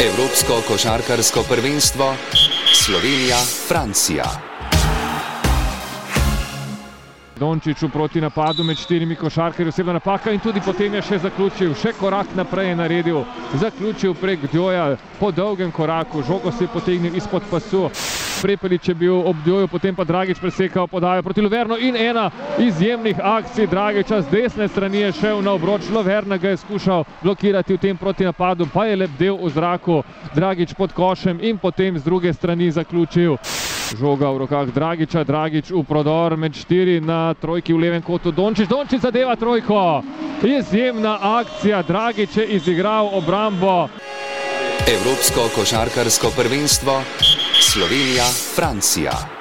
Evropsko košarkarsko prvenstvo Slovenija, Francija. Dončić v proti napadu med štirimi košarkarji, osebna napaka in tudi potem je še zaključil, še korak naprej je naredil, zaključil prek Djoja po dolgem koraku, žogo si je potegnil izpod pasu. Prepelič je bil ob Djoju, potem pa Dragič presekal podajo proti Loverno in ena izjemnih akcij Dragiča z desne strani je šel na obroč, Loverna ga je skušal blokirati v tem proti napadu, pa je lebdel v zraku, Dragič pod košem in potem z druge strani zaključil. Žoga v rokah Dragiča, Dragič v prodor med štiri na trojki v levem kotu. Dončić, Dončić zadeva trojko. Izjemna akcija, Dragič je izigral obrambo. Evropsko košarkarsko prvenstvo Slovenija, Francija.